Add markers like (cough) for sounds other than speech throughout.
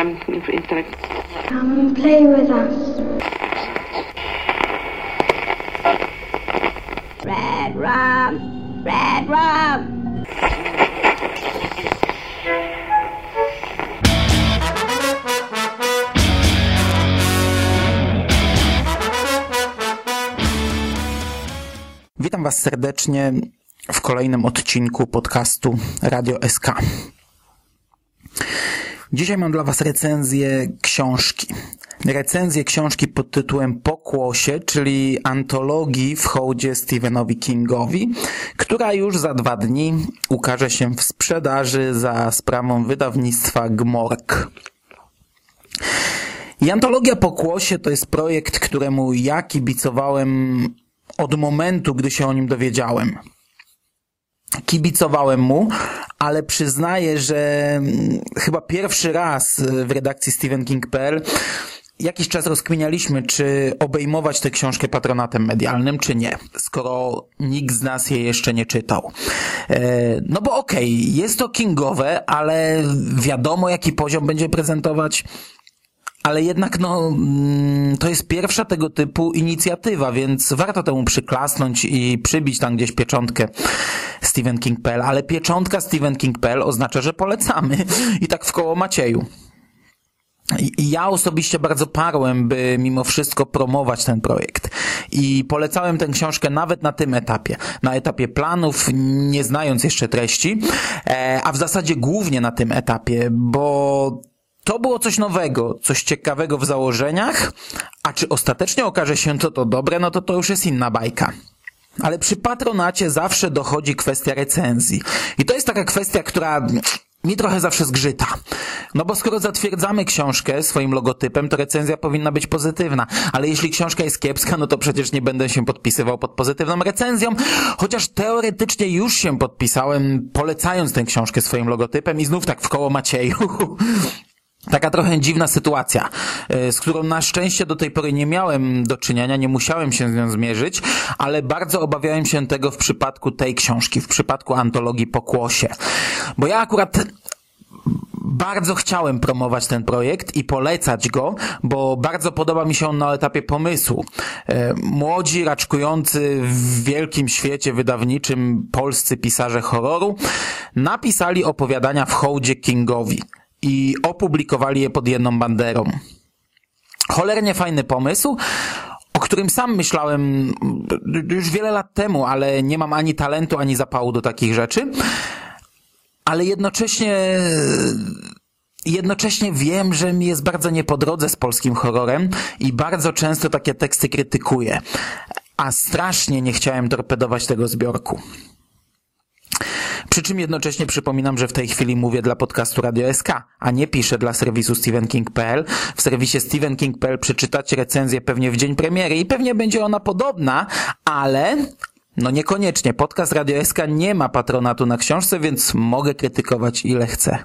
um, intellect. Come and play with us. Red rum, red rum. Witam Was serdecznie w kolejnym odcinku podcastu Radio SK. Dzisiaj mam dla Was recenzję książki. Recenzję książki pod tytułem Pokłosie, czyli antologii w hołdzie Stephenowi Kingowi, która już za dwa dni ukaże się w sprzedaży za sprawą wydawnictwa Gmork. I antologia Pokłosie to jest projekt, któremu ja kibicowałem od momentu, gdy się o nim dowiedziałem. Kibicowałem mu, ale przyznaję, że mm, chyba pierwszy raz w redakcji StephenKing.pl jakiś czas rozkminialiśmy, czy obejmować tę książkę patronatem medialnym, czy nie, skoro nikt z nas jej jeszcze nie czytał. E, no bo okej, okay, jest to kingowe, ale wiadomo, jaki poziom będzie prezentować ale jednak no, mm, to jest pierwsza tego typu inicjatywa, więc warto temu przyklasnąć i przybić tam gdzieś pieczątkę Stephen King.pl, ale pieczątka Stephen King.pl oznacza, że polecamy i tak w koło Macieju. I ja osobiście bardzo parłem, by mimo wszystko promować ten projekt. I polecałem tę książkę nawet na tym etapie. Na etapie planów, nie znając jeszcze treści, e, a w zasadzie głównie na tym etapie, bo to było coś nowego, coś ciekawego w założeniach, a czy ostatecznie okaże się to to dobre, no to to już jest inna bajka. Ale przy patronacie zawsze dochodzi kwestia recenzji. I to jest taka kwestia, która mi trochę zawsze zgrzyta. No bo skoro zatwierdzamy książkę swoim logotypem, to recenzja powinna być pozytywna. Ale jeśli książka jest kiepska, no to przecież nie będę się podpisywał pod pozytywną recenzją, chociaż teoretycznie już się podpisałem, polecając tę książkę swoim logotypem i znów tak w koło Macieju. (laughs) Taka trochę dziwna sytuacja, e, z którą na szczęście do tej pory nie miałem do czynienia, nie musiałem się z nią zmierzyć, ale bardzo obawiałem się tego w przypadku tej książki, w przypadku antologii Pokłosie. Bo ja akurat bardzo chciałem promować ten projekt i polecać go, bo bardzo podoba mi się on na etapie pomysłu. E, młodzi, raczkujący w wielkim świecie wydawniczym polscy pisarze horroru napisali opowiadania w hołdzie Kingowi i opublikowali je pod jedną banderą. Cholernie fajny pomysł, o którym sam myślałem już wiele lat temu, ale nie mam ani talentu, ani zapału do takich rzeczy. Ale jednocześnie jednocześnie wiem, że mi jest bardzo nie po drodze z polskim horrorem i bardzo często takie teksty krytykuję. A strasznie nie chciałem torpedować tego zbiorku. Przy czym jednocześnie przypominam, że w tej chwili mówię dla podcastu Radio SK, a nie piszę dla serwisu stevenking.pl. W serwisie stevenking.pl przeczytacie recenzję pewnie w dzień premiery i pewnie będzie ona podobna, ale no niekoniecznie. Podcast Radio SK nie ma patronatu na książce, więc mogę krytykować ile chcę.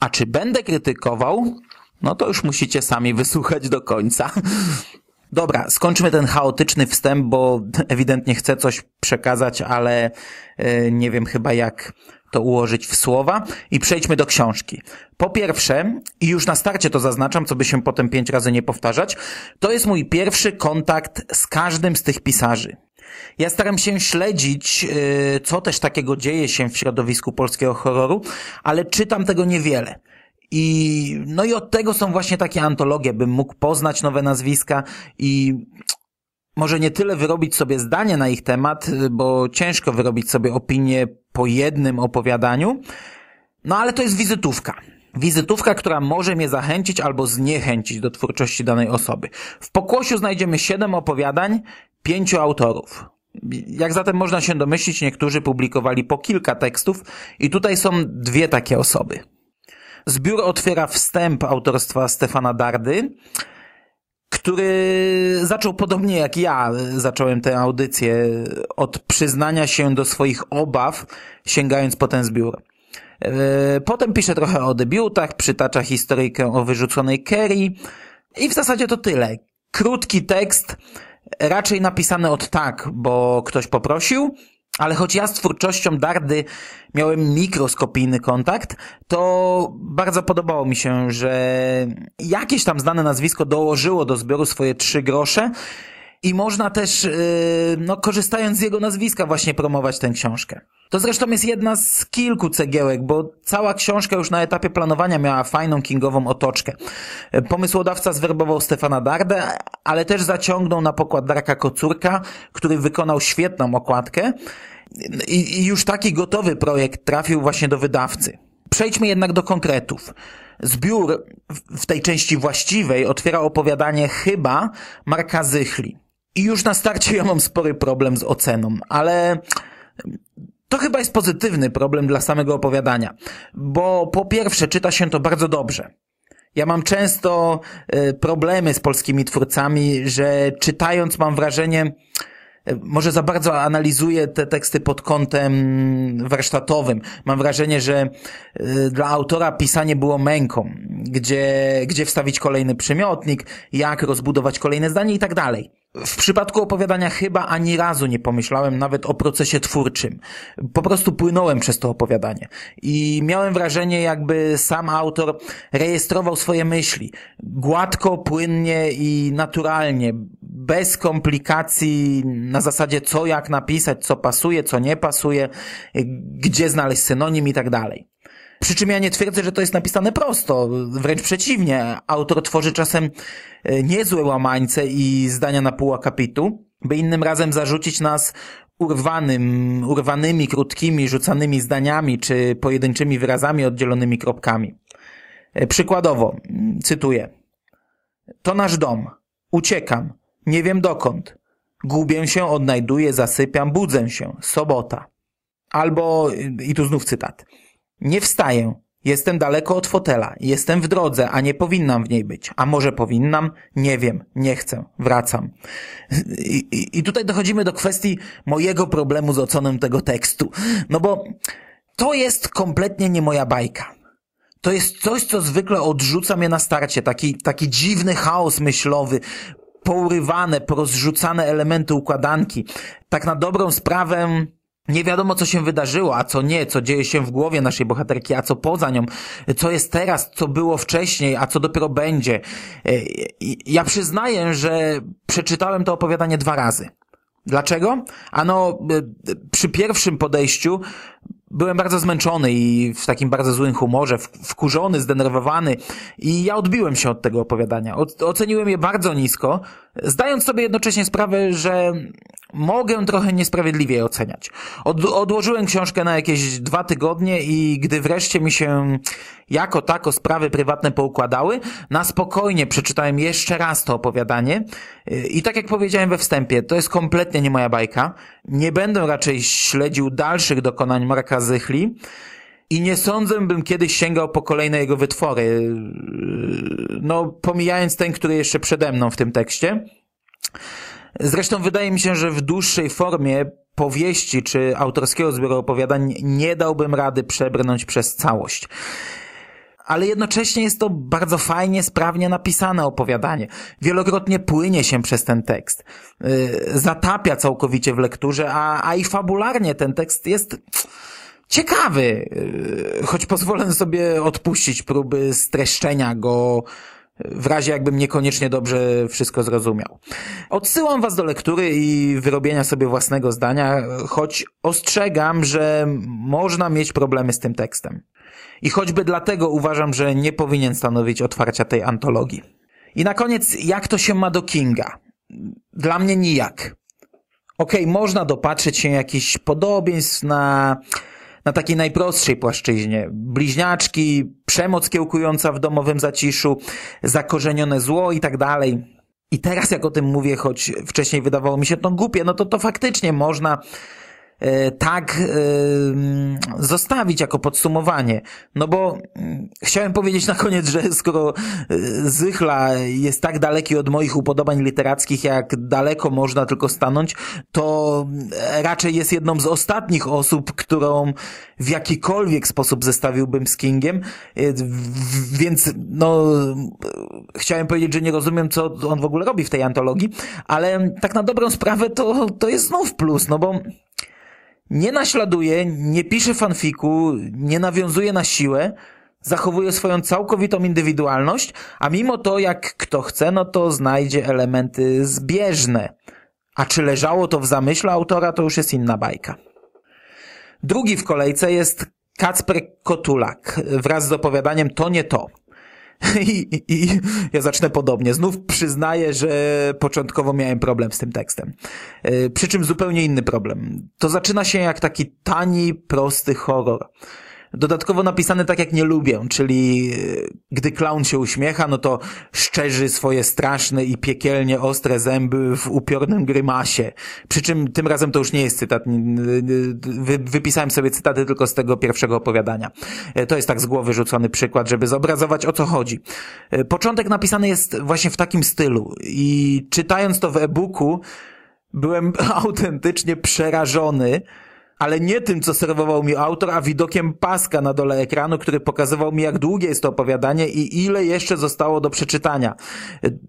A czy będę krytykował? No to już musicie sami wysłuchać do końca. Dobra, skończmy ten chaotyczny wstęp, bo ewidentnie chcę coś przekazać, ale e, nie wiem chyba jak to ułożyć w słowa i przejdźmy do książki. Po pierwsze, i już na starcie to zaznaczam, co by się potem pięć razy nie powtarzać, to jest mój pierwszy kontakt z każdym z tych pisarzy. Ja staram się śledzić, e, co też takiego dzieje się w środowisku polskiego horroru, ale czytam tego niewiele. I, no i od tego są właśnie takie antologie, bym mógł poznać nowe nazwiska i może nie tyle wyrobić sobie zdanie na ich temat, bo ciężko wyrobić sobie opinię po jednym opowiadaniu, no ale to jest wizytówka. Wizytówka, która może mnie zachęcić albo zniechęcić do twórczości danej osoby. W pokłosiu znajdziemy siedem opowiadań, pięciu autorów. Jak zatem można się domyślić, niektórzy publikowali po kilka tekstów i tutaj są dwie takie osoby. Zbiór otwiera wstęp autorstwa Stefana Dardy, który zaczął podobnie jak ja, zacząłem tę audycję od przyznania się do swoich obaw, sięgając po ten zbiór. E, potem pisze trochę o debiutach, przytacza historyjkę o wyrzuconej Kerry i w zasadzie to tyle. Krótki tekst, raczej napisany od tak, bo ktoś poprosił, Ale choć ja z twórczością Dardy miałem mikroskopijny kontakt, to bardzo podobało mi się, że jakieś tam znane nazwisko dołożyło do zbioru swoje trzy grosze i można też, yy, no, korzystając z jego nazwiska właśnie promować tę książkę. To zresztą jest jedna z kilku cegiełek, bo cała książka już na etapie planowania miała fajną kingową otoczkę. Pomysłodawca zwerbował Stefana Dardę, ale też zaciągnął na pokład Darka Kocurka, który wykonał świetną okładkę i, i już taki gotowy projekt trafił właśnie do wydawcy. Przejdźmy jednak do konkretów. Zbiór w tej części właściwej otwiera opowiadanie chyba Marka Zychli. I już na starcie ja mam spory problem z oceną, ale to chyba jest pozytywny problem dla samego opowiadania, bo po pierwsze czyta się to bardzo dobrze. Ja mam często y, problemy z polskimi twórcami, że czytając mam wrażenie, y, może za bardzo analizuję te teksty pod kątem warsztatowym. Mam wrażenie, że y, dla autora pisanie było męką, gdzie, gdzie wstawić kolejny przymiotnik, jak rozbudować kolejne zdanie i tak dalej. W przypadku opowiadania chyba ani razu nie pomyślałem nawet o procesie twórczym. Po prostu płynąłem przez to opowiadanie i miałem wrażenie, jakby sam autor rejestrował swoje myśli. Gładko, płynnie i naturalnie, bez komplikacji, na zasadzie co jak napisać, co pasuje, co nie pasuje, gdzie znaleźć synonim i tak dalej. Przy czym ja nie twierdzę, że to jest napisane prosto. Wręcz przeciwnie. Autor tworzy czasem e, niezłe łamańce i zdania na pół akapitu, by innym razem zarzucić nas urwanym, urwanymi, krótkimi, rzucanymi zdaniami czy pojedynczymi wyrazami oddzielonymi kropkami. E, przykładowo, cytuję. To nasz dom. Uciekam. Nie wiem dokąd. Gubię się, odnajduję, zasypiam, budzę się. Sobota. Albo, i tu znów cytat. Nie wstaję. Jestem daleko od fotela. Jestem w drodze, a nie powinnam w niej być. A może powinnam? Nie wiem. Nie chcę. Wracam. I, i, i tutaj dochodzimy do kwestii mojego problemu z oceną tego tekstu. No bo to jest kompletnie nie moja bajka. To jest coś, co zwykle odrzuca mnie na starcie. Taki, taki dziwny chaos myślowy, pourywane, porozrzucane elementy układanki. Tak na dobrą sprawę nie wiadomo, co się wydarzyło, a co nie, co dzieje się w głowie naszej bohaterki, a co poza nią, co jest teraz, co było wcześniej, a co dopiero będzie. E, ja przyznaję, że przeczytałem to opowiadanie dwa razy. Dlaczego? Ano, e, przy pierwszym podejściu byłem bardzo zmęczony i w takim bardzo złym humorze, wkurzony, zdenerwowany i ja odbiłem się od tego opowiadania. Oceniłem je bardzo nisko, zdając sobie jednocześnie sprawę, że mogę trochę niesprawiedliwie oceniać. Od, odłożyłem książkę na jakieś dwa tygodnie i gdy wreszcie mi się jako tako sprawy prywatne poukładały, na spokojnie przeczytałem jeszcze raz to opowiadanie i tak jak powiedziałem we wstępie, to jest kompletnie nie moja bajka. Nie będę raczej śledził dalszych dokonań Marka Zychli, i nie sądzę, bym kiedyś sięgał po kolejne jego wytwory. No, pomijając ten, który jeszcze przede mną w tym tekście. Zresztą wydaje mi się, że w dłuższej formie powieści czy autorskiego zbioru opowiadań nie dałbym rady przebrnąć przez całość. Ale jednocześnie jest to bardzo fajnie, sprawnie napisane opowiadanie. Wielokrotnie płynie się przez ten tekst. Yy, zatapia całkowicie w lekturze, a, a i fabularnie ten tekst jest ciekawy. Yy, choć pozwolę sobie odpuścić próby streszczenia go w razie jakbym niekoniecznie dobrze wszystko zrozumiał. Odsyłam was do lektury i wyrobienia sobie własnego zdania, choć ostrzegam, że można mieć problemy z tym tekstem. I choćby dlatego uważam, że nie powinien stanowić otwarcia tej antologii. I na koniec, jak to się ma do Kinga? Dla mnie nijak. Okej, okay, można dopatrzeć się jakichś podobieństw na na takiej najprostszej płaszczyźnie. Bliźniaczki, przemoc kiełkująca w domowym zaciszu, zakorzenione zło i tak dalej. I teraz jak o tym mówię, choć wcześniej wydawało mi się to głupie, no to to faktycznie można tak e, zostawić jako podsumowanie. No bo mm, chciałem powiedzieć na koniec, że skoro e, Zychla jest tak daleki od moich upodobań literackich, jak daleko można tylko stanąć, to raczej jest jedną z ostatnich osób, którą w jakikolwiek sposób zestawiłbym z Kingiem, więc no chciałem powiedzieć, że nie rozumiem, co on w ogóle robi w tej antologii, ale tak na dobrą sprawę to, to jest znów plus, no bo Nie naśladuje, nie pisze fanfiku, nie nawiązuje na siłę, zachowuje swoją całkowitą indywidualność, a mimo to, jak kto chce, no to znajdzie elementy zbieżne. A czy leżało to w zamyśle autora, to już jest inna bajka. Drugi w kolejce jest Kacper Kotulak wraz z opowiadaniem To nie to. (laughs) I, i, I ja zacznę podobnie. Znów przyznaję, że początkowo miałem problem z tym tekstem. Yy, przy czym zupełnie inny problem. To zaczyna się jak taki tani, prosty horror. Dodatkowo napisany tak jak nie lubię, czyli e, gdy klaun się uśmiecha, no to szczerzy swoje straszne i piekielnie ostre zęby w upiornym grymasie. Przy czym tym razem to już nie jest cytat. Wy, wypisałem sobie cytaty tylko z tego pierwszego opowiadania. E, to jest tak z głowy rzucony przykład, żeby zobrazować o co chodzi. E, początek napisany jest właśnie w takim stylu i czytając to w e-booku byłem (laughs) autentycznie przerażony, ale nie tym, co serwował mi autor, a widokiem paska na dole ekranu, który pokazywał mi, jak długie jest to opowiadanie i ile jeszcze zostało do przeczytania.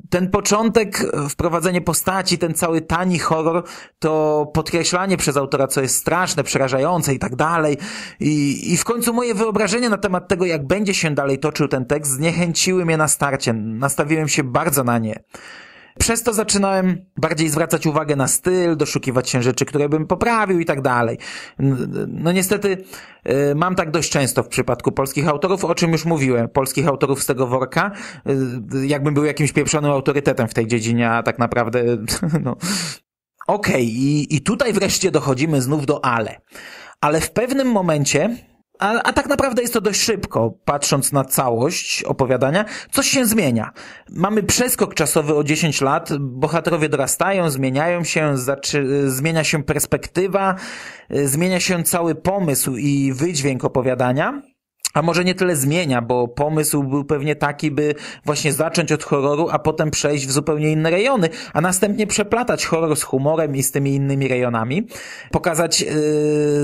Ten początek, wprowadzenie postaci, ten cały tani horror, to podkreślanie przez autora, co jest straszne, przerażające i tak dalej. I, I w końcu moje wyobrażenie na temat tego, jak będzie się dalej toczył ten tekst, zniechęciły mnie na starcie. Nastawiłem się bardzo na nie. Przez to zaczynałem bardziej zwracać uwagę na styl, doszukiwać się rzeczy, które bym poprawił i tak dalej. No niestety y, mam tak dość często w przypadku polskich autorów, o czym już mówiłem, polskich autorów z tego worka, y, jakbym był jakimś pieprzonym autorytetem w tej dziedzinie, a tak naprawdę (laughs) no... Okej, okay, i, i tutaj wreszcie dochodzimy znów do ale. Ale w pewnym momencie a, a tak naprawdę jest to dość szybko, patrząc na całość opowiadania. Coś się zmienia. Mamy przeskok czasowy o 10 lat, bohaterowie dorastają, zmieniają się, zmienia się perspektywa, zmienia się cały pomysł i wydźwięk opowiadania. A może nie tyle zmienia, bo pomysł był pewnie taki, by właśnie zacząć od horroru, a potem przejść w zupełnie inne rejony, a następnie przeplatać horror z humorem i z tymi innymi rejonami, pokazać yy,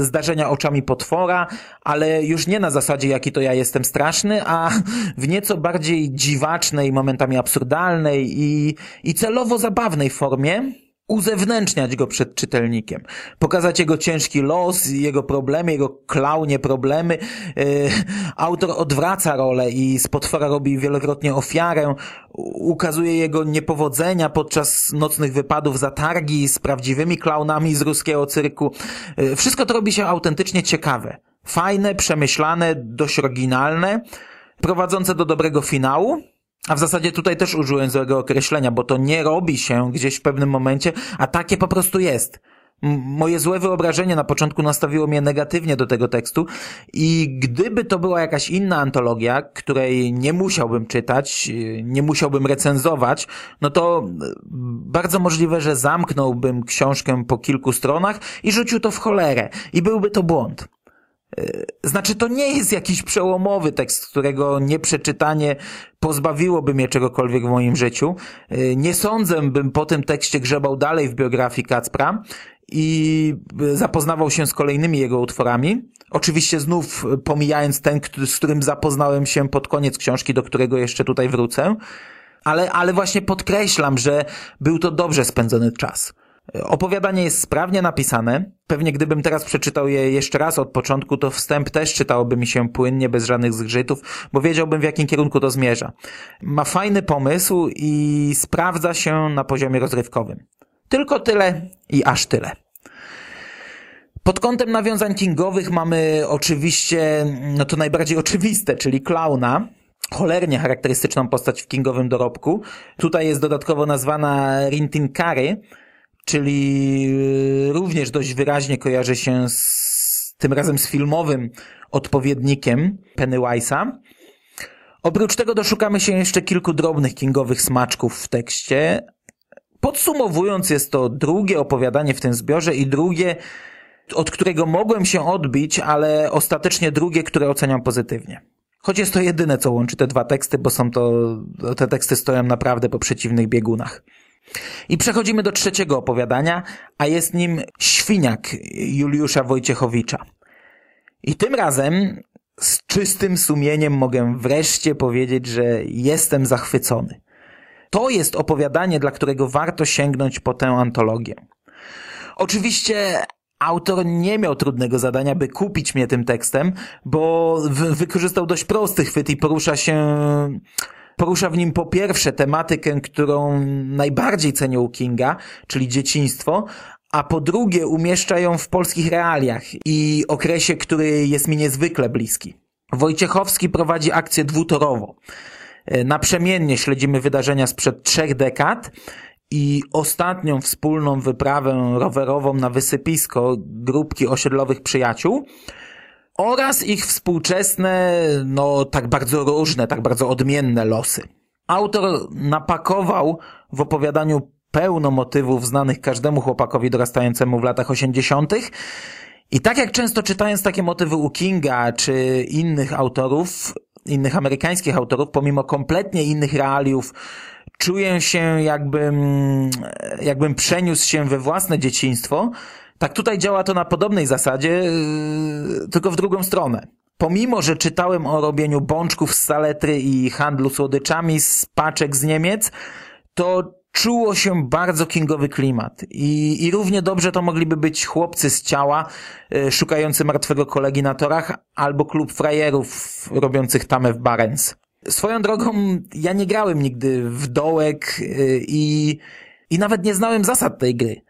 zdarzenia oczami potwora, ale już nie na zasadzie, jaki to ja jestem straszny, a w nieco bardziej dziwacznej, momentami absurdalnej i, i celowo zabawnej formie, uzewnętrzniać go przed czytelnikiem, pokazać jego ciężki los, jego problemy, jego klaunie problemy. Yy, autor odwraca rolę i z potwora robi wielokrotnie ofiarę, ukazuje jego niepowodzenia podczas nocnych wypadów za targi z prawdziwymi klaunami z ruskiego cyrku. Yy, wszystko to robi się autentycznie ciekawe. Fajne, przemyślane, dość oryginalne, prowadzące do dobrego finału, a w zasadzie tutaj też użyłem złego określenia, bo to nie robi się gdzieś w pewnym momencie, a takie po prostu jest. Moje złe wyobrażenie na początku nastawiło mnie negatywnie do tego tekstu i gdyby to była jakaś inna antologia, której nie musiałbym czytać, nie musiałbym recenzować, no to bardzo możliwe, że zamknąłbym książkę po kilku stronach i rzucił to w cholerę i byłby to błąd. E, znaczy, to nie jest jakiś przełomowy tekst, którego nieprzeczytanie pozbawiłoby mnie czegokolwiek w moim życiu. E, nie sądzę, bym po tym tekście grzebał dalej w biografii Kacpra i zapoznawał się z kolejnymi jego utworami. Oczywiście znów pomijając ten, z którym zapoznałem się pod koniec książki, do którego jeszcze tutaj wrócę. Ale, ale właśnie podkreślam, że był to dobrze spędzony czas. Opowiadanie jest sprawnie napisane. Pewnie gdybym teraz przeczytał je jeszcze raz od początku, to wstęp też czytałoby mi się płynnie, bez żadnych zgrzytów, bo wiedziałbym w jakim kierunku to zmierza. Ma fajny pomysł i sprawdza się na poziomie rozrywkowym. Tylko tyle i aż tyle. Pod kątem nawiązań kingowych mamy oczywiście, no to najbardziej oczywiste, czyli klauna, cholernie charakterystyczną postać w kingowym dorobku. Tutaj jest dodatkowo nazwana Rintin Kary, czyli y, również dość wyraźnie kojarzy się z tym razem z filmowym odpowiednikiem Pennywise'a. Oprócz tego doszukamy się jeszcze kilku drobnych kingowych smaczków w tekście. Podsumowując, jest to drugie opowiadanie w tym zbiorze i drugie, od którego mogłem się odbić, ale ostatecznie drugie, które oceniam pozytywnie. Choć jest to jedyne, co łączy te dwa teksty, bo są to, te teksty stoją naprawdę po przeciwnych biegunach. I przechodzimy do trzeciego opowiadania, a jest nim Świniak Juliusza Wojciechowicza. I tym razem z czystym sumieniem mogę wreszcie powiedzieć, że jestem zachwycony. To jest opowiadanie, dla którego warto sięgnąć po tę antologię. Oczywiście autor nie miał trudnego zadania, by kupić mnie tym tekstem, bo wykorzystał dość prosty chwyt i porusza się porusza w nim po pierwsze tematykę, którą najbardziej cenią u Kinga, czyli dzieciństwo, a po drugie umieszcza ją w polskich realiach i okresie, który jest mi niezwykle bliski. Wojciechowski prowadzi akcję dwutorowo. Naprzemiennie śledzimy wydarzenia sprzed trzech dekad i ostatnią wspólną wyprawę rowerową na wysypisko grupki osiedlowych przyjaciół oraz ich współczesne, no tak bardzo różne, tak bardzo odmienne losy. Autor napakował w opowiadaniu pełno motywów znanych każdemu chłopakowi dorastającemu w latach 80. I tak jak często czytając takie motywy u Kinga czy innych autorów, innych amerykańskich autorów, pomimo kompletnie innych realiów, czuję się jakbym, jakbym przeniósł się we własne dzieciństwo, tak tutaj działa to na podobnej zasadzie, yy, tylko w drugą stronę. Pomimo, że czytałem o robieniu bączków z saletry i handlu słodyczami z paczek z Niemiec, to czuło się bardzo kingowy klimat I, i równie dobrze to mogliby być chłopcy z ciała y, szukający martwego kolegi na torach albo klub frajerów robiących tamę w Barents. Swoją drogą ja nie grałem nigdy w dołek y, i, i nawet nie znałem zasad tej gry.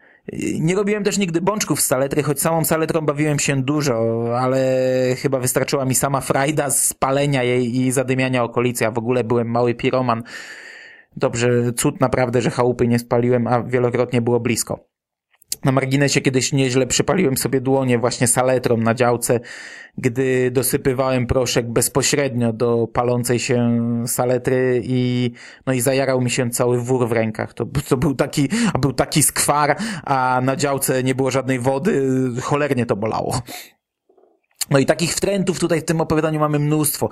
Nie robiłem też nigdy bączków z saletry, choć samą saletrą bawiłem się dużo, ale chyba wystarczyła mi sama frajda z palenia jej i zadymiania okolicy. Ja w ogóle byłem mały piroman. Dobrze, cud naprawdę, że chałupy nie spaliłem, a wielokrotnie było blisko. Na marginesie kiedyś nieźle przypaliłem sobie dłonie właśnie saletrą na działce, gdy dosypywałem proszek bezpośrednio do palącej się saletry i, no i zajarał mi się cały wór w rękach. To, to był taki, był taki skwar, a na działce nie było żadnej wody, cholernie to bolało. No i takich wtrętów tutaj w tym opowiadaniu mamy mnóstwo.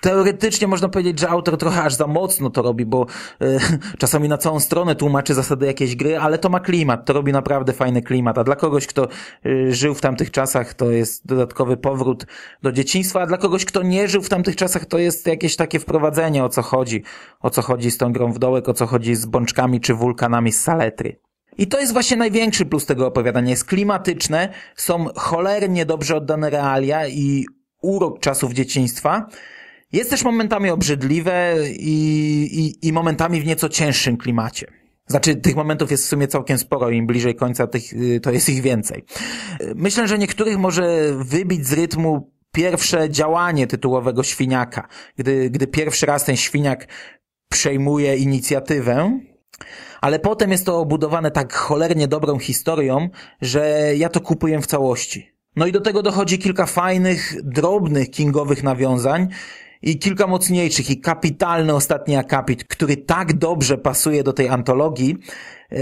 Teoretycznie można powiedzieć, że autor trochę aż za mocno to robi, bo e, czasami na całą stronę tłumaczy zasady jakiejś gry, ale to ma klimat, to robi naprawdę fajny klimat. A dla kogoś, kto e, żył w tamtych czasach, to jest dodatkowy powrót do dzieciństwa, a dla kogoś, kto nie żył w tamtych czasach, to jest jakieś takie wprowadzenie, o co chodzi. O co chodzi z tą grą w dołek, o co chodzi z bączkami czy wulkanami z saletry. I to jest właśnie największy plus tego opowiadania. Jest klimatyczne, są cholernie dobrze oddane realia i urok czasów dzieciństwa. Jest też momentami obrzydliwe i, i, i momentami w nieco cięższym klimacie. Znaczy, tych momentów jest w sumie całkiem sporo, im bliżej końca tych, y, to jest ich więcej. Myślę, że niektórych może wybić z rytmu pierwsze działanie tytułowego świniaka, gdy, gdy pierwszy raz ten świniak przejmuje inicjatywę, ale potem jest to obudowane tak cholernie dobrą historią, że ja to kupuję w całości. No i do tego dochodzi kilka fajnych, drobnych kingowych nawiązań i kilka mocniejszych i kapitalny ostatni akapit, który tak dobrze pasuje do tej antologii, e,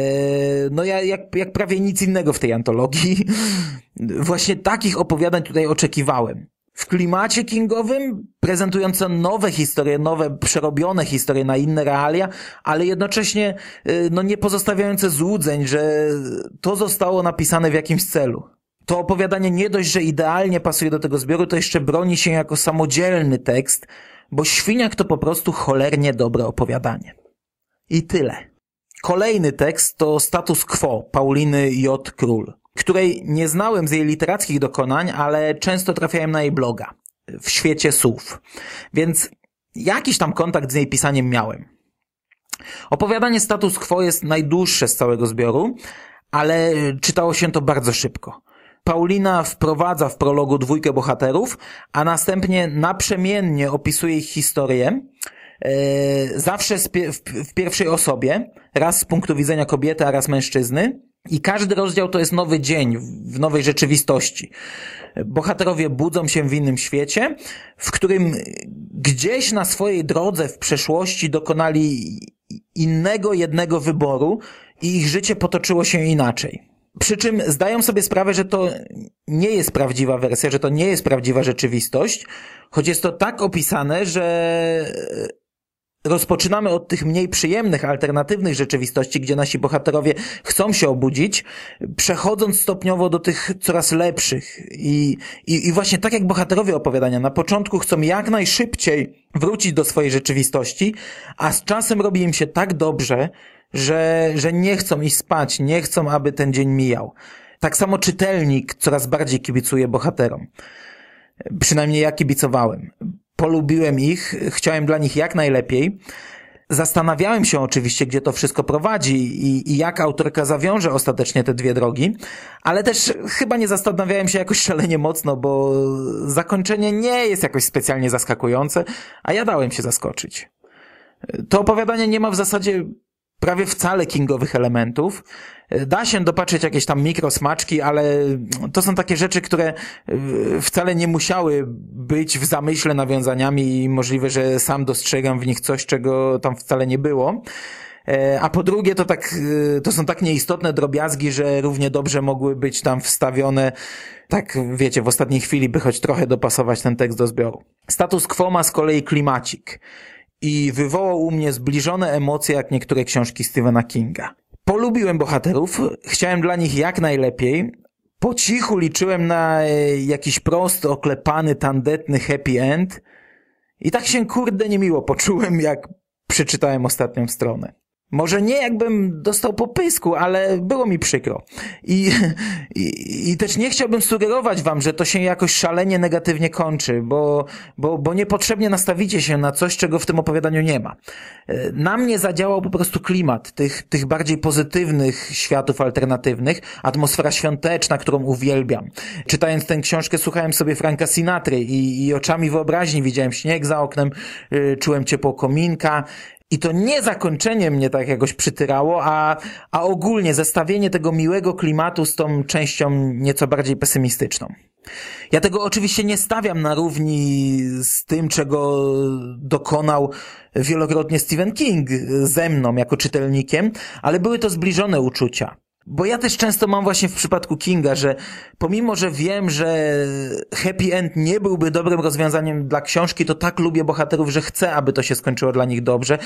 no ja, jak, jak prawie nic innego w tej antologii. (laughs) Właśnie takich opowiadań tutaj oczekiwałem w klimacie kingowym, prezentujące nowe historie, nowe, przerobione historie na inne realia, ale jednocześnie y, no, nie pozostawiające złudzeń, że to zostało napisane w jakimś celu. To opowiadanie nie dość, że idealnie pasuje do tego zbioru, to jeszcze broni się jako samodzielny tekst, bo Świniak to po prostu cholernie dobre opowiadanie. I tyle. Kolejny tekst to Status Quo Pauliny J. Król której nie znałem z jej literackich dokonań, ale często trafiałem na jej bloga w świecie słów. Więc jakiś tam kontakt z jej pisaniem miałem. Opowiadanie Status Quo jest najdłuższe z całego zbioru, ale czytało się to bardzo szybko. Paulina wprowadza w prologu dwójkę bohaterów, a następnie naprzemiennie opisuje ich historię, e, zawsze w pierwszej osobie, raz z punktu widzenia kobiety, a raz mężczyzny, i każdy rozdział to jest nowy dzień w nowej rzeczywistości. Bohaterowie budzą się w innym świecie, w którym gdzieś na swojej drodze w przeszłości dokonali innego jednego wyboru i ich życie potoczyło się inaczej. Przy czym zdają sobie sprawę, że to nie jest prawdziwa wersja, że to nie jest prawdziwa rzeczywistość, choć jest to tak opisane, że rozpoczynamy od tych mniej przyjemnych, alternatywnych rzeczywistości, gdzie nasi bohaterowie chcą się obudzić, przechodząc stopniowo do tych coraz lepszych. I, i, i właśnie tak jak bohaterowie opowiadania, na początku chcą jak najszybciej wrócić do swojej rzeczywistości, a z czasem robi im się tak dobrze, że, że nie chcą iść spać, nie chcą, aby ten dzień mijał. Tak samo czytelnik coraz bardziej kibicuje bohaterom. Przynajmniej ja kibicowałem. Polubiłem ich, chciałem dla nich jak najlepiej. Zastanawiałem się oczywiście, gdzie to wszystko prowadzi i, i, jak autorka zawiąże ostatecznie te dwie drogi, ale też chyba nie zastanawiałem się jakoś szalenie mocno, bo zakończenie nie jest jakoś specjalnie zaskakujące, a ja dałem się zaskoczyć. To opowiadanie nie ma w zasadzie prawie wcale kingowych elementów. Da się dopatrzeć jakieś tam mikrosmaczki, ale to są takie rzeczy, które y, wcale nie musiały być w zamyśle nawiązaniami i możliwe, że sam dostrzegam w nich coś, czego tam wcale nie było. E, a po drugie, to tak, to są tak nieistotne drobiazgi, że równie dobrze mogły być tam wstawione, tak wiecie, w ostatniej chwili, by choć trochę dopasować ten tekst do zbioru. Status quo ma z kolei klimacik i wywołał u mnie zbliżone emocje jak niektóre książki Stephena Kinga. Polubiłem bohaterów, chciałem dla nich jak najlepiej. Po cichu liczyłem na e, jakiś prosty, oklepany, tandetny happy end. I tak się kurde niemiło poczułem, jak przeczytałem ostatnią stronę. Może nie jakbym dostał popysku, ale było mi przykro. I, i, I też nie chciałbym sugerować wam, że to się jakoś szalenie negatywnie kończy, bo, bo, bo niepotrzebnie nastawicie się na coś, czego w tym opowiadaniu nie ma. Na mnie zadziałał po prostu klimat tych, tych bardziej pozytywnych światów alternatywnych, atmosfera świąteczna, którą uwielbiam. Czytając tę książkę słuchałem sobie Franka Sinatry i, i oczami wyobraźni widziałem śnieg za oknem, y, czułem ciepło kominka, i to nie zakończenie mnie tak jakoś przytyrało, a, a ogólnie zestawienie tego miłego klimatu z tą częścią nieco bardziej pesymistyczną. Ja tego oczywiście nie stawiam na równi z tym, czego dokonał wielokrotnie Stephen King ze mną jako czytelnikiem, ale były to zbliżone uczucia. Bo ja też często mam właśnie w przypadku Kinga, że pomimo, że wiem, że happy end nie byłby dobrym rozwiązaniem dla książki, to tak lubię bohaterów, że chcę, aby to się skończyło dla nich dobrze.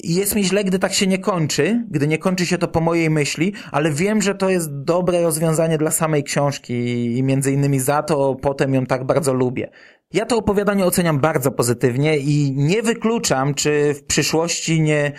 Jest mi źle, gdy tak się nie kończy, gdy nie kończy się to po mojej myśli, ale wiem, że to jest dobre rozwiązanie dla samej książki i między innymi za to potem ją tak bardzo lubię. Ja to opowiadanie oceniam bardzo pozytywnie i nie wykluczam, czy w przyszłości nie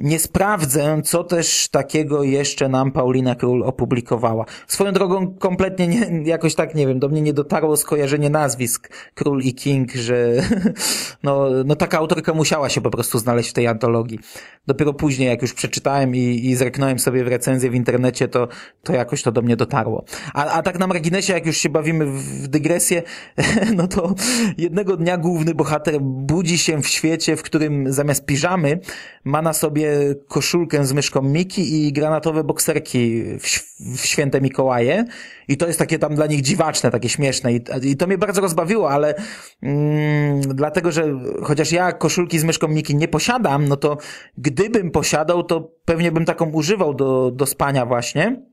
nie sprawdzę, co też takiego jeszcze nam Paulina Król opublikowała. Swoją drogą kompletnie nie, jakoś tak, nie wiem, do mnie nie dotarło skojarzenie nazwisk Król i King, że (laughs) no, no taka autorka musiała się po prostu znaleźć w tej antologii. Dopiero później, jak już przeczytałem i, i zreknąłem sobie w recenzję w internecie, to, to jakoś to do mnie dotarło. A, a tak na marginesie, jak już się bawimy w dygresję, (laughs) no to jednego dnia główny bohater budzi się w świecie, w którym zamiast piżamy ma na sobie koszulkę z myszką Miki i granatowe bokserki w, w święte Mikołaje. I to jest takie tam dla nich dziwaczne, takie śmieszne. I, i to mnie bardzo rozbawiło, ale mm, dlatego, że chociaż ja koszulki z myszką Miki nie posiadam, no to gdybym posiadał, to pewnie bym taką używał do, do spania właśnie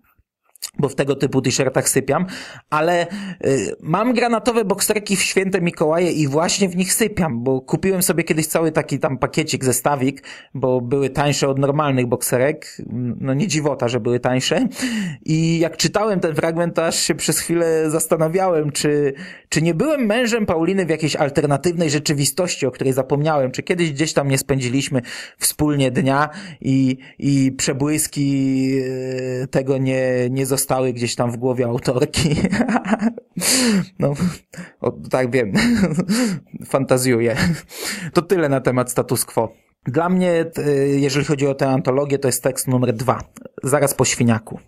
bo w tego typu t-shirtach sypiam, ale y, mam granatowe bokserki w święte Mikołaje i właśnie w nich sypiam, bo kupiłem sobie kiedyś cały taki tam pakiecik, zestawik, bo były tańsze od normalnych bokserek, no nie dziwota, że były tańsze. I jak czytałem ten fragment, to aż się przez chwilę zastanawiałem, czy, czy nie byłem mężem Pauliny w jakiejś alternatywnej rzeczywistości, o której zapomniałem, czy kiedyś gdzieś tam nie spędziliśmy wspólnie dnia i, i przebłyski y, tego nie, nie zostały gdzieś tam w głowie autorki. (laughs) no, o, tak wiem, (laughs) fantazjuję. To tyle na temat status quo. Dla mnie, jeżeli chodzi o tę antologię, to jest tekst numer dwa, zaraz po świniaku.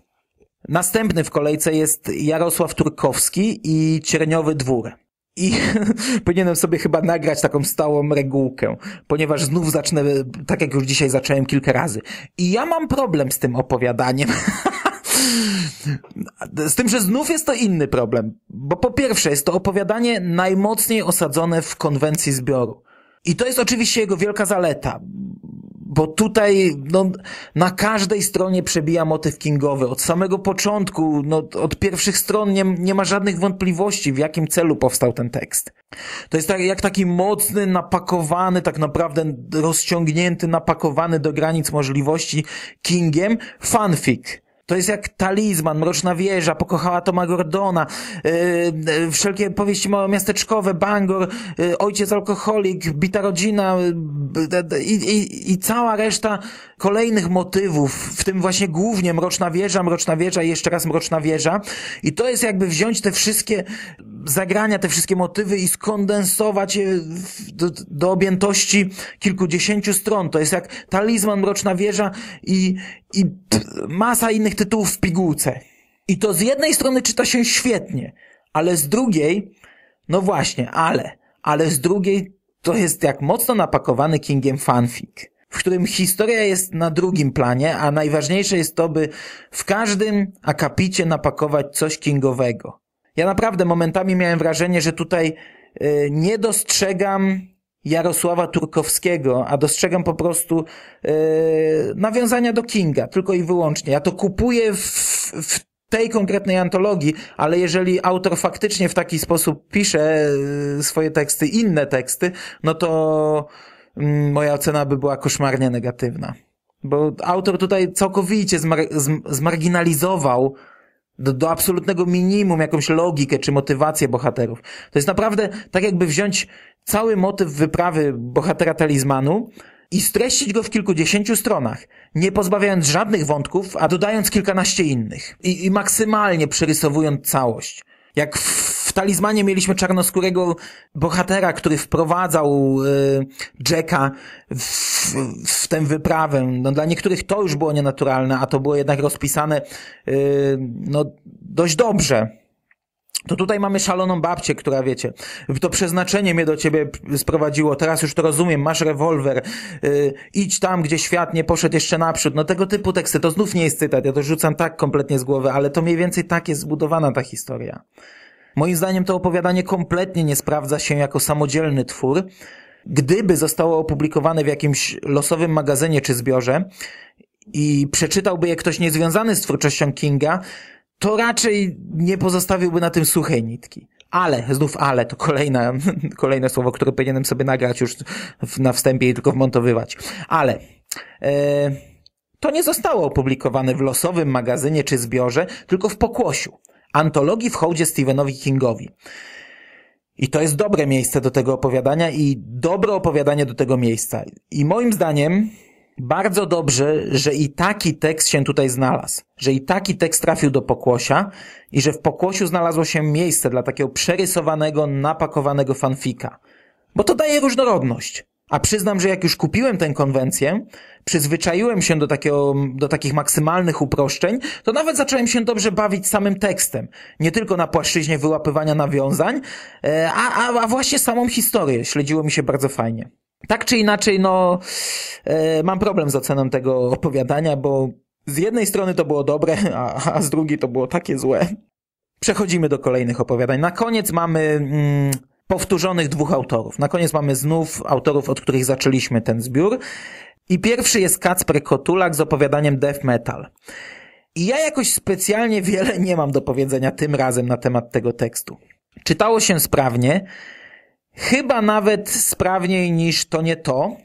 Następny w kolejce jest Jarosław Turkowski i Cierniowy Dwór. I (laughs) powinienem sobie chyba nagrać taką stałą regułkę, ponieważ znów zacznę, tak jak już dzisiaj zacząłem kilka razy. I ja mam problem z tym opowiadaniem. Z tym, że znów jest to inny problem. Bo po pierwsze, jest to opowiadanie najmocniej osadzone w konwencji zbioru. I to jest oczywiście jego wielka zaleta, bo tutaj no, na każdej stronie przebija motyw kingowy. Od samego początku, no, od pierwszych stron nie, nie ma żadnych wątpliwości, w jakim celu powstał ten tekst. To jest tak, jak taki mocny, napakowany, tak naprawdę rozciągnięty, napakowany do granic możliwości Kingiem fanfic To jest jak talizman, Mroczna Wieża, Pokochała Toma Gordona, yy, wszelkie powieści małomiasteczkowe, Bangor, yy, Ojciec Alkoholik, Bita Rodzina yy, i, i cała reszta kolejnych motywów, w tym właśnie głównie Mroczna Wieża, Mroczna Wieża i jeszcze raz Mroczna Wieża. I to jest jakby wziąć te wszystkie zagrania, te wszystkie motywy i skondensować je do, do objętości kilkudziesięciu stron. To jest jak talizman Mroczna Wieża i, i masa innych tytułów w pigułce. I to z jednej strony czyta się świetnie, ale z drugiej, no właśnie, ale, ale z drugiej to jest jak mocno napakowany Kingiem fanfic, w którym historia jest na drugim planie, a najważniejsze jest to, by w każdym akapicie napakować coś kingowego. Ja naprawdę momentami miałem wrażenie, że tutaj y, nie dostrzegam Jarosława Turkowskiego, a dostrzegam po prostu yy, nawiązania do Kinga, tylko i wyłącznie. Ja to kupuję w, w tej konkretnej antologii, ale jeżeli autor faktycznie w taki sposób pisze yy, swoje teksty, inne teksty, no to yy, moja ocena by była koszmarnie negatywna. Bo autor tutaj całkowicie zmar zmarginalizował do, do absolutnego minimum jakąś logikę czy motywację bohaterów. To jest naprawdę tak jakby wziąć cały motyw wyprawy bohatera talizmanu i streścić go w kilkudziesięciu stronach, nie pozbawiając żadnych wątków, a dodając kilkanaście innych i, i maksymalnie przerysowując całość. Jak w, talizmanie mieliśmy czarnoskórego bohatera, który wprowadzał y, Jacka w, w tę wyprawę. No, dla niektórych to już było nienaturalne, a to było jednak rozpisane y, no, dość dobrze to tutaj mamy szaloną babcię, która wiecie, to przeznaczenie mnie do ciebie sprowadziło, teraz już to rozumiem, masz rewolwer, yy, idź tam, gdzie świat nie poszedł jeszcze naprzód. No tego typu teksty, to znów nie jest cytat, ja to rzucam tak kompletnie z głowy, ale to mniej więcej tak jest zbudowana ta historia. Moim zdaniem to opowiadanie kompletnie nie sprawdza się jako samodzielny twór. Gdyby zostało opublikowane w jakimś losowym magazynie czy zbiorze i przeczytałby je ktoś niezwiązany z twórczością Kinga, to raczej nie pozostawiłby na tym suchej nitki. Ale, znów ale, to kolejna, (laughs) kolejne słowo, które powinienem sobie nagrać już na wstępie i tylko wmontowywać. Ale, e, to nie zostało opublikowane w losowym magazynie czy zbiorze, tylko w pokłosiu. Antologii w hołdzie Stephenowi Kingowi. I to jest dobre miejsce do tego opowiadania i dobre opowiadanie do tego miejsca. I moim zdaniem, bardzo dobrze, że i taki tekst się tutaj znalazł, że i taki tekst trafił do pokłosia i że w pokłosiu znalazło się miejsce dla takiego przerysowanego, napakowanego fanfika. Bo to daje różnorodność. A przyznam, że jak już kupiłem tę konwencję, przyzwyczaiłem się do, takiego, do takich maksymalnych uproszczeń, to nawet zacząłem się dobrze bawić samym tekstem. Nie tylko na płaszczyźnie wyłapywania nawiązań, e, a, a, a właśnie samą historię. Śledziło mi się bardzo fajnie. Tak czy inaczej, no, e, mam problem z oceną tego opowiadania, bo z jednej strony to było dobre, a, a z drugiej to było takie złe. Przechodzimy do kolejnych opowiadań. Na koniec mamy mm, powtórzonych dwóch autorów. Na koniec mamy znów autorów, od których zaczęliśmy ten zbiór. I pierwszy jest Kacper Kotulak z opowiadaniem Death Metal. I ja jakoś specjalnie wiele nie mam do powiedzenia tym razem na temat tego tekstu. Czytało się sprawnie, Chyba nawet sprawniej niż to nie to,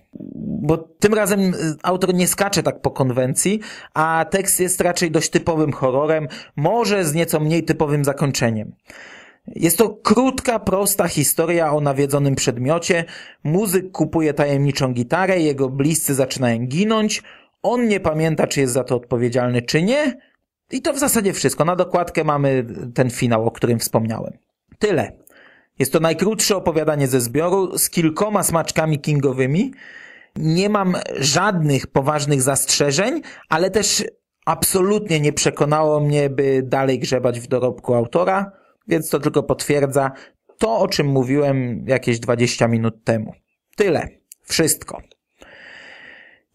bo tym razem y, autor nie skacze tak po konwencji, a tekst jest raczej dość typowym horrorem, może z nieco mniej typowym zakończeniem. Jest to krótka, prosta historia o nawiedzonym przedmiocie. Muzyk kupuje tajemniczą gitarę, jego bliscy zaczynają ginąć. On nie pamięta, czy jest za to odpowiedzialny, czy nie. I to w zasadzie wszystko. Na dokładkę mamy ten finał, o którym wspomniałem. Tyle. Jest to najkrótsze opowiadanie ze zbioru z kilkoma smaczkami kingowymi. Nie mam żadnych poważnych zastrzeżeń, ale też absolutnie nie przekonało mnie, by dalej grzebać w dorobku autora, więc to tylko potwierdza to, o czym mówiłem jakieś 20 minut temu. Tyle. Wszystko.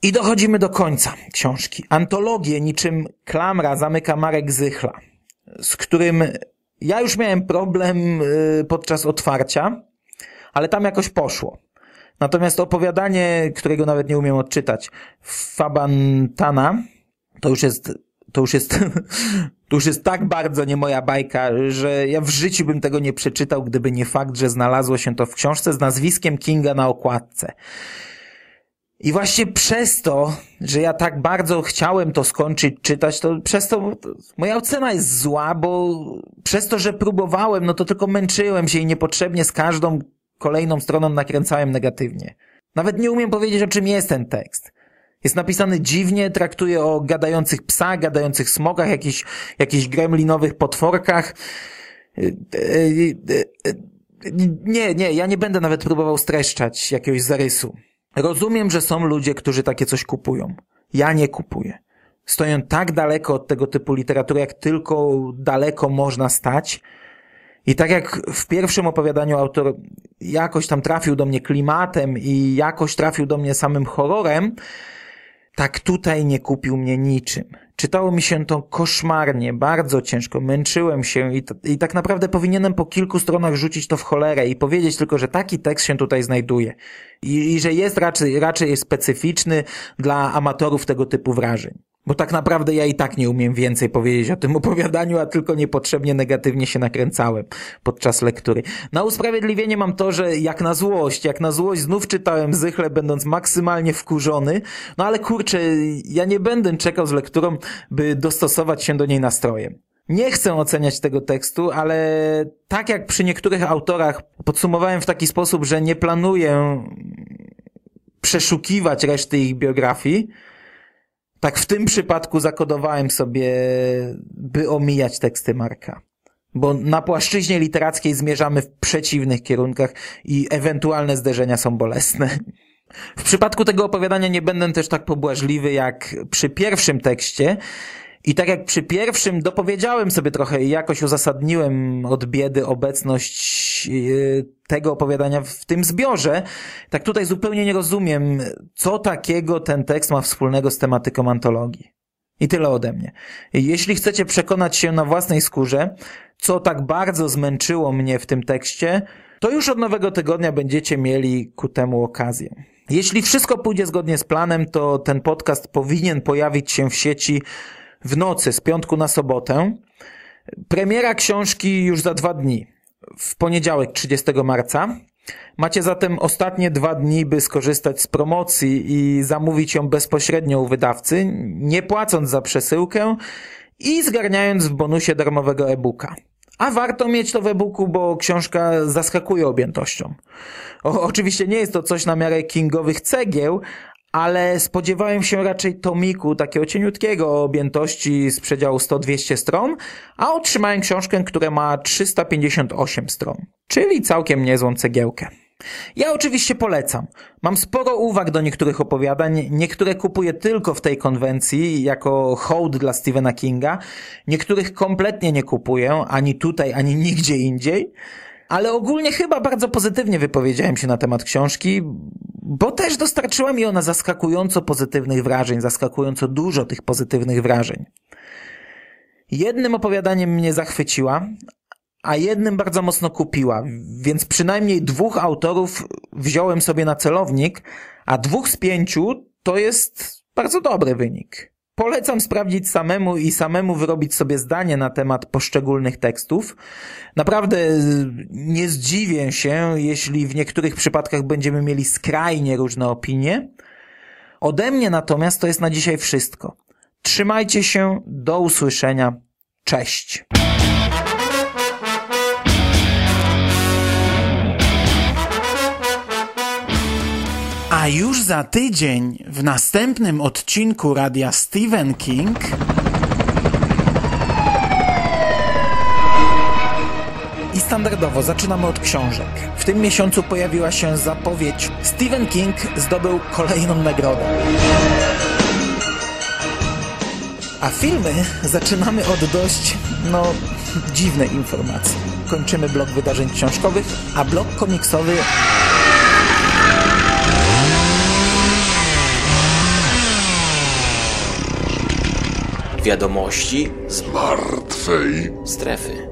I dochodzimy do końca książki. Antologię niczym klamra zamyka Marek Zychla, z którym ja już miałem problem y, podczas otwarcia, ale tam jakoś poszło. Natomiast opowiadanie, którego nawet nie umiem odczytać, Fabantana, to już jest, to już jest, (laughs) to już jest tak bardzo nie moja bajka, że ja w życiu bym tego nie przeczytał, gdyby nie fakt, że znalazło się to w książce z nazwiskiem Kinga na okładce. I właśnie przez to, że ja tak bardzo chciałem to skończyć czytać, to przez to moja ocena jest zła, bo przez to, że próbowałem, no to tylko męczyłem się i niepotrzebnie z każdą kolejną stroną nakręcałem negatywnie. Nawet nie umiem powiedzieć, o czym jest ten tekst. Jest napisany dziwnie, traktuje o gadających psach, gadających smokach, jakichś, jakichś gremlinowych potworkach. Nie, nie, ja nie będę nawet próbował streszczać jakiegoś zarysu. Rozumiem, że są ludzie, którzy takie coś kupują. Ja nie kupuję. Stoją tak daleko od tego typu literatury, jak tylko daleko można stać. I tak jak w pierwszym opowiadaniu autor jakoś tam trafił do mnie klimatem i jakoś trafił do mnie samym horrorem, tak tutaj nie kupił mnie niczym. Czytało mi się to koszmarnie, bardzo ciężko, męczyłem się i, i tak naprawdę powinienem po kilku stronach rzucić to w cholerę i powiedzieć tylko, że taki tekst się tutaj znajduje i, i że jest raczej, raczej specyficzny dla amatorów tego typu wrażeń. Bo tak naprawdę ja i tak nie umiem więcej powiedzieć o tym opowiadaniu, a tylko niepotrzebnie negatywnie się nakręcałem podczas lektury. Na usprawiedliwienie mam to, że jak na złość, jak na złość znów czytałem Zychle, będąc maksymalnie wkurzony, no ale kurczę, ja nie będę czekał z lekturą, by dostosować się do niej nastrojem. Nie chcę oceniać tego tekstu, ale tak jak przy niektórych autorach podsumowałem w taki sposób, że nie planuję przeszukiwać reszty ich biografii, tak w tym przypadku zakodowałem sobie, by omijać teksty Marka. Bo na płaszczyźnie literackiej zmierzamy w przeciwnych kierunkach i ewentualne zderzenia są bolesne. W przypadku tego opowiadania nie będę też tak pobłażliwy jak przy pierwszym tekście, i tak jak przy pierwszym dopowiedziałem sobie trochę i jakoś uzasadniłem od biedy obecność yy, tego opowiadania w tym zbiorze, tak tutaj zupełnie nie rozumiem, co takiego ten tekst ma wspólnego z tematyką antologii. I tyle ode mnie. Jeśli chcecie przekonać się na własnej skórze, co tak bardzo zmęczyło mnie w tym tekście, to już od nowego tygodnia będziecie mieli ku temu okazję. Jeśli wszystko pójdzie zgodnie z planem, to ten podcast powinien pojawić się w sieci w nocy z piątku na sobotę. Premiera książki już za dwa dni, w poniedziałek 30 marca. Macie zatem ostatnie dwa dni, by skorzystać z promocji i zamówić ją bezpośrednio u wydawcy, nie płacąc za przesyłkę i zgarniając w bonusie darmowego e-booka. A warto mieć to w e-booku, bo książka zaskakuje objętością. O, oczywiście nie jest to coś na miarę kingowych cegieł, ale spodziewałem się raczej tomiku takiego cieniutkiego objętości z przedziału 100-200 stron, a otrzymałem książkę, która ma 358 stron, czyli całkiem niezłą cegiełkę. Ja oczywiście polecam. Mam sporo uwag do niektórych opowiadań, niektóre kupuję tylko w tej konwencji jako hołd dla Stephena Kinga, niektórych kompletnie nie kupuję, ani tutaj, ani nigdzie indziej, ale ogólnie chyba bardzo pozytywnie wypowiedziałem się na temat książki, bo też dostarczyła mi ona zaskakująco pozytywnych wrażeń, zaskakująco dużo tych pozytywnych wrażeń. Jednym opowiadaniem mnie zachwyciła, a jednym bardzo mocno kupiła, więc przynajmniej dwóch autorów wziąłem sobie na celownik, a dwóch z pięciu to jest bardzo dobry wynik. Polecam sprawdzić samemu i samemu wyrobić sobie zdanie na temat poszczególnych tekstów. Naprawdę nie zdziwię się, jeśli w niektórych przypadkach będziemy mieli skrajnie różne opinie. Ode mnie natomiast to jest na dzisiaj wszystko. Trzymajcie się, do usłyszenia. Cześć. A już za tydzień w następnym odcinku radia Stephen King i standardowo zaczynamy od książek. W tym miesiącu pojawiła się zapowiedź Stephen King zdobył kolejną nagrodę. A filmy zaczynamy od dość, no, dziwnej informacji. Kończymy blok wydarzeń książkowych, a blok komiksowy Wiadomości z martwej strefy.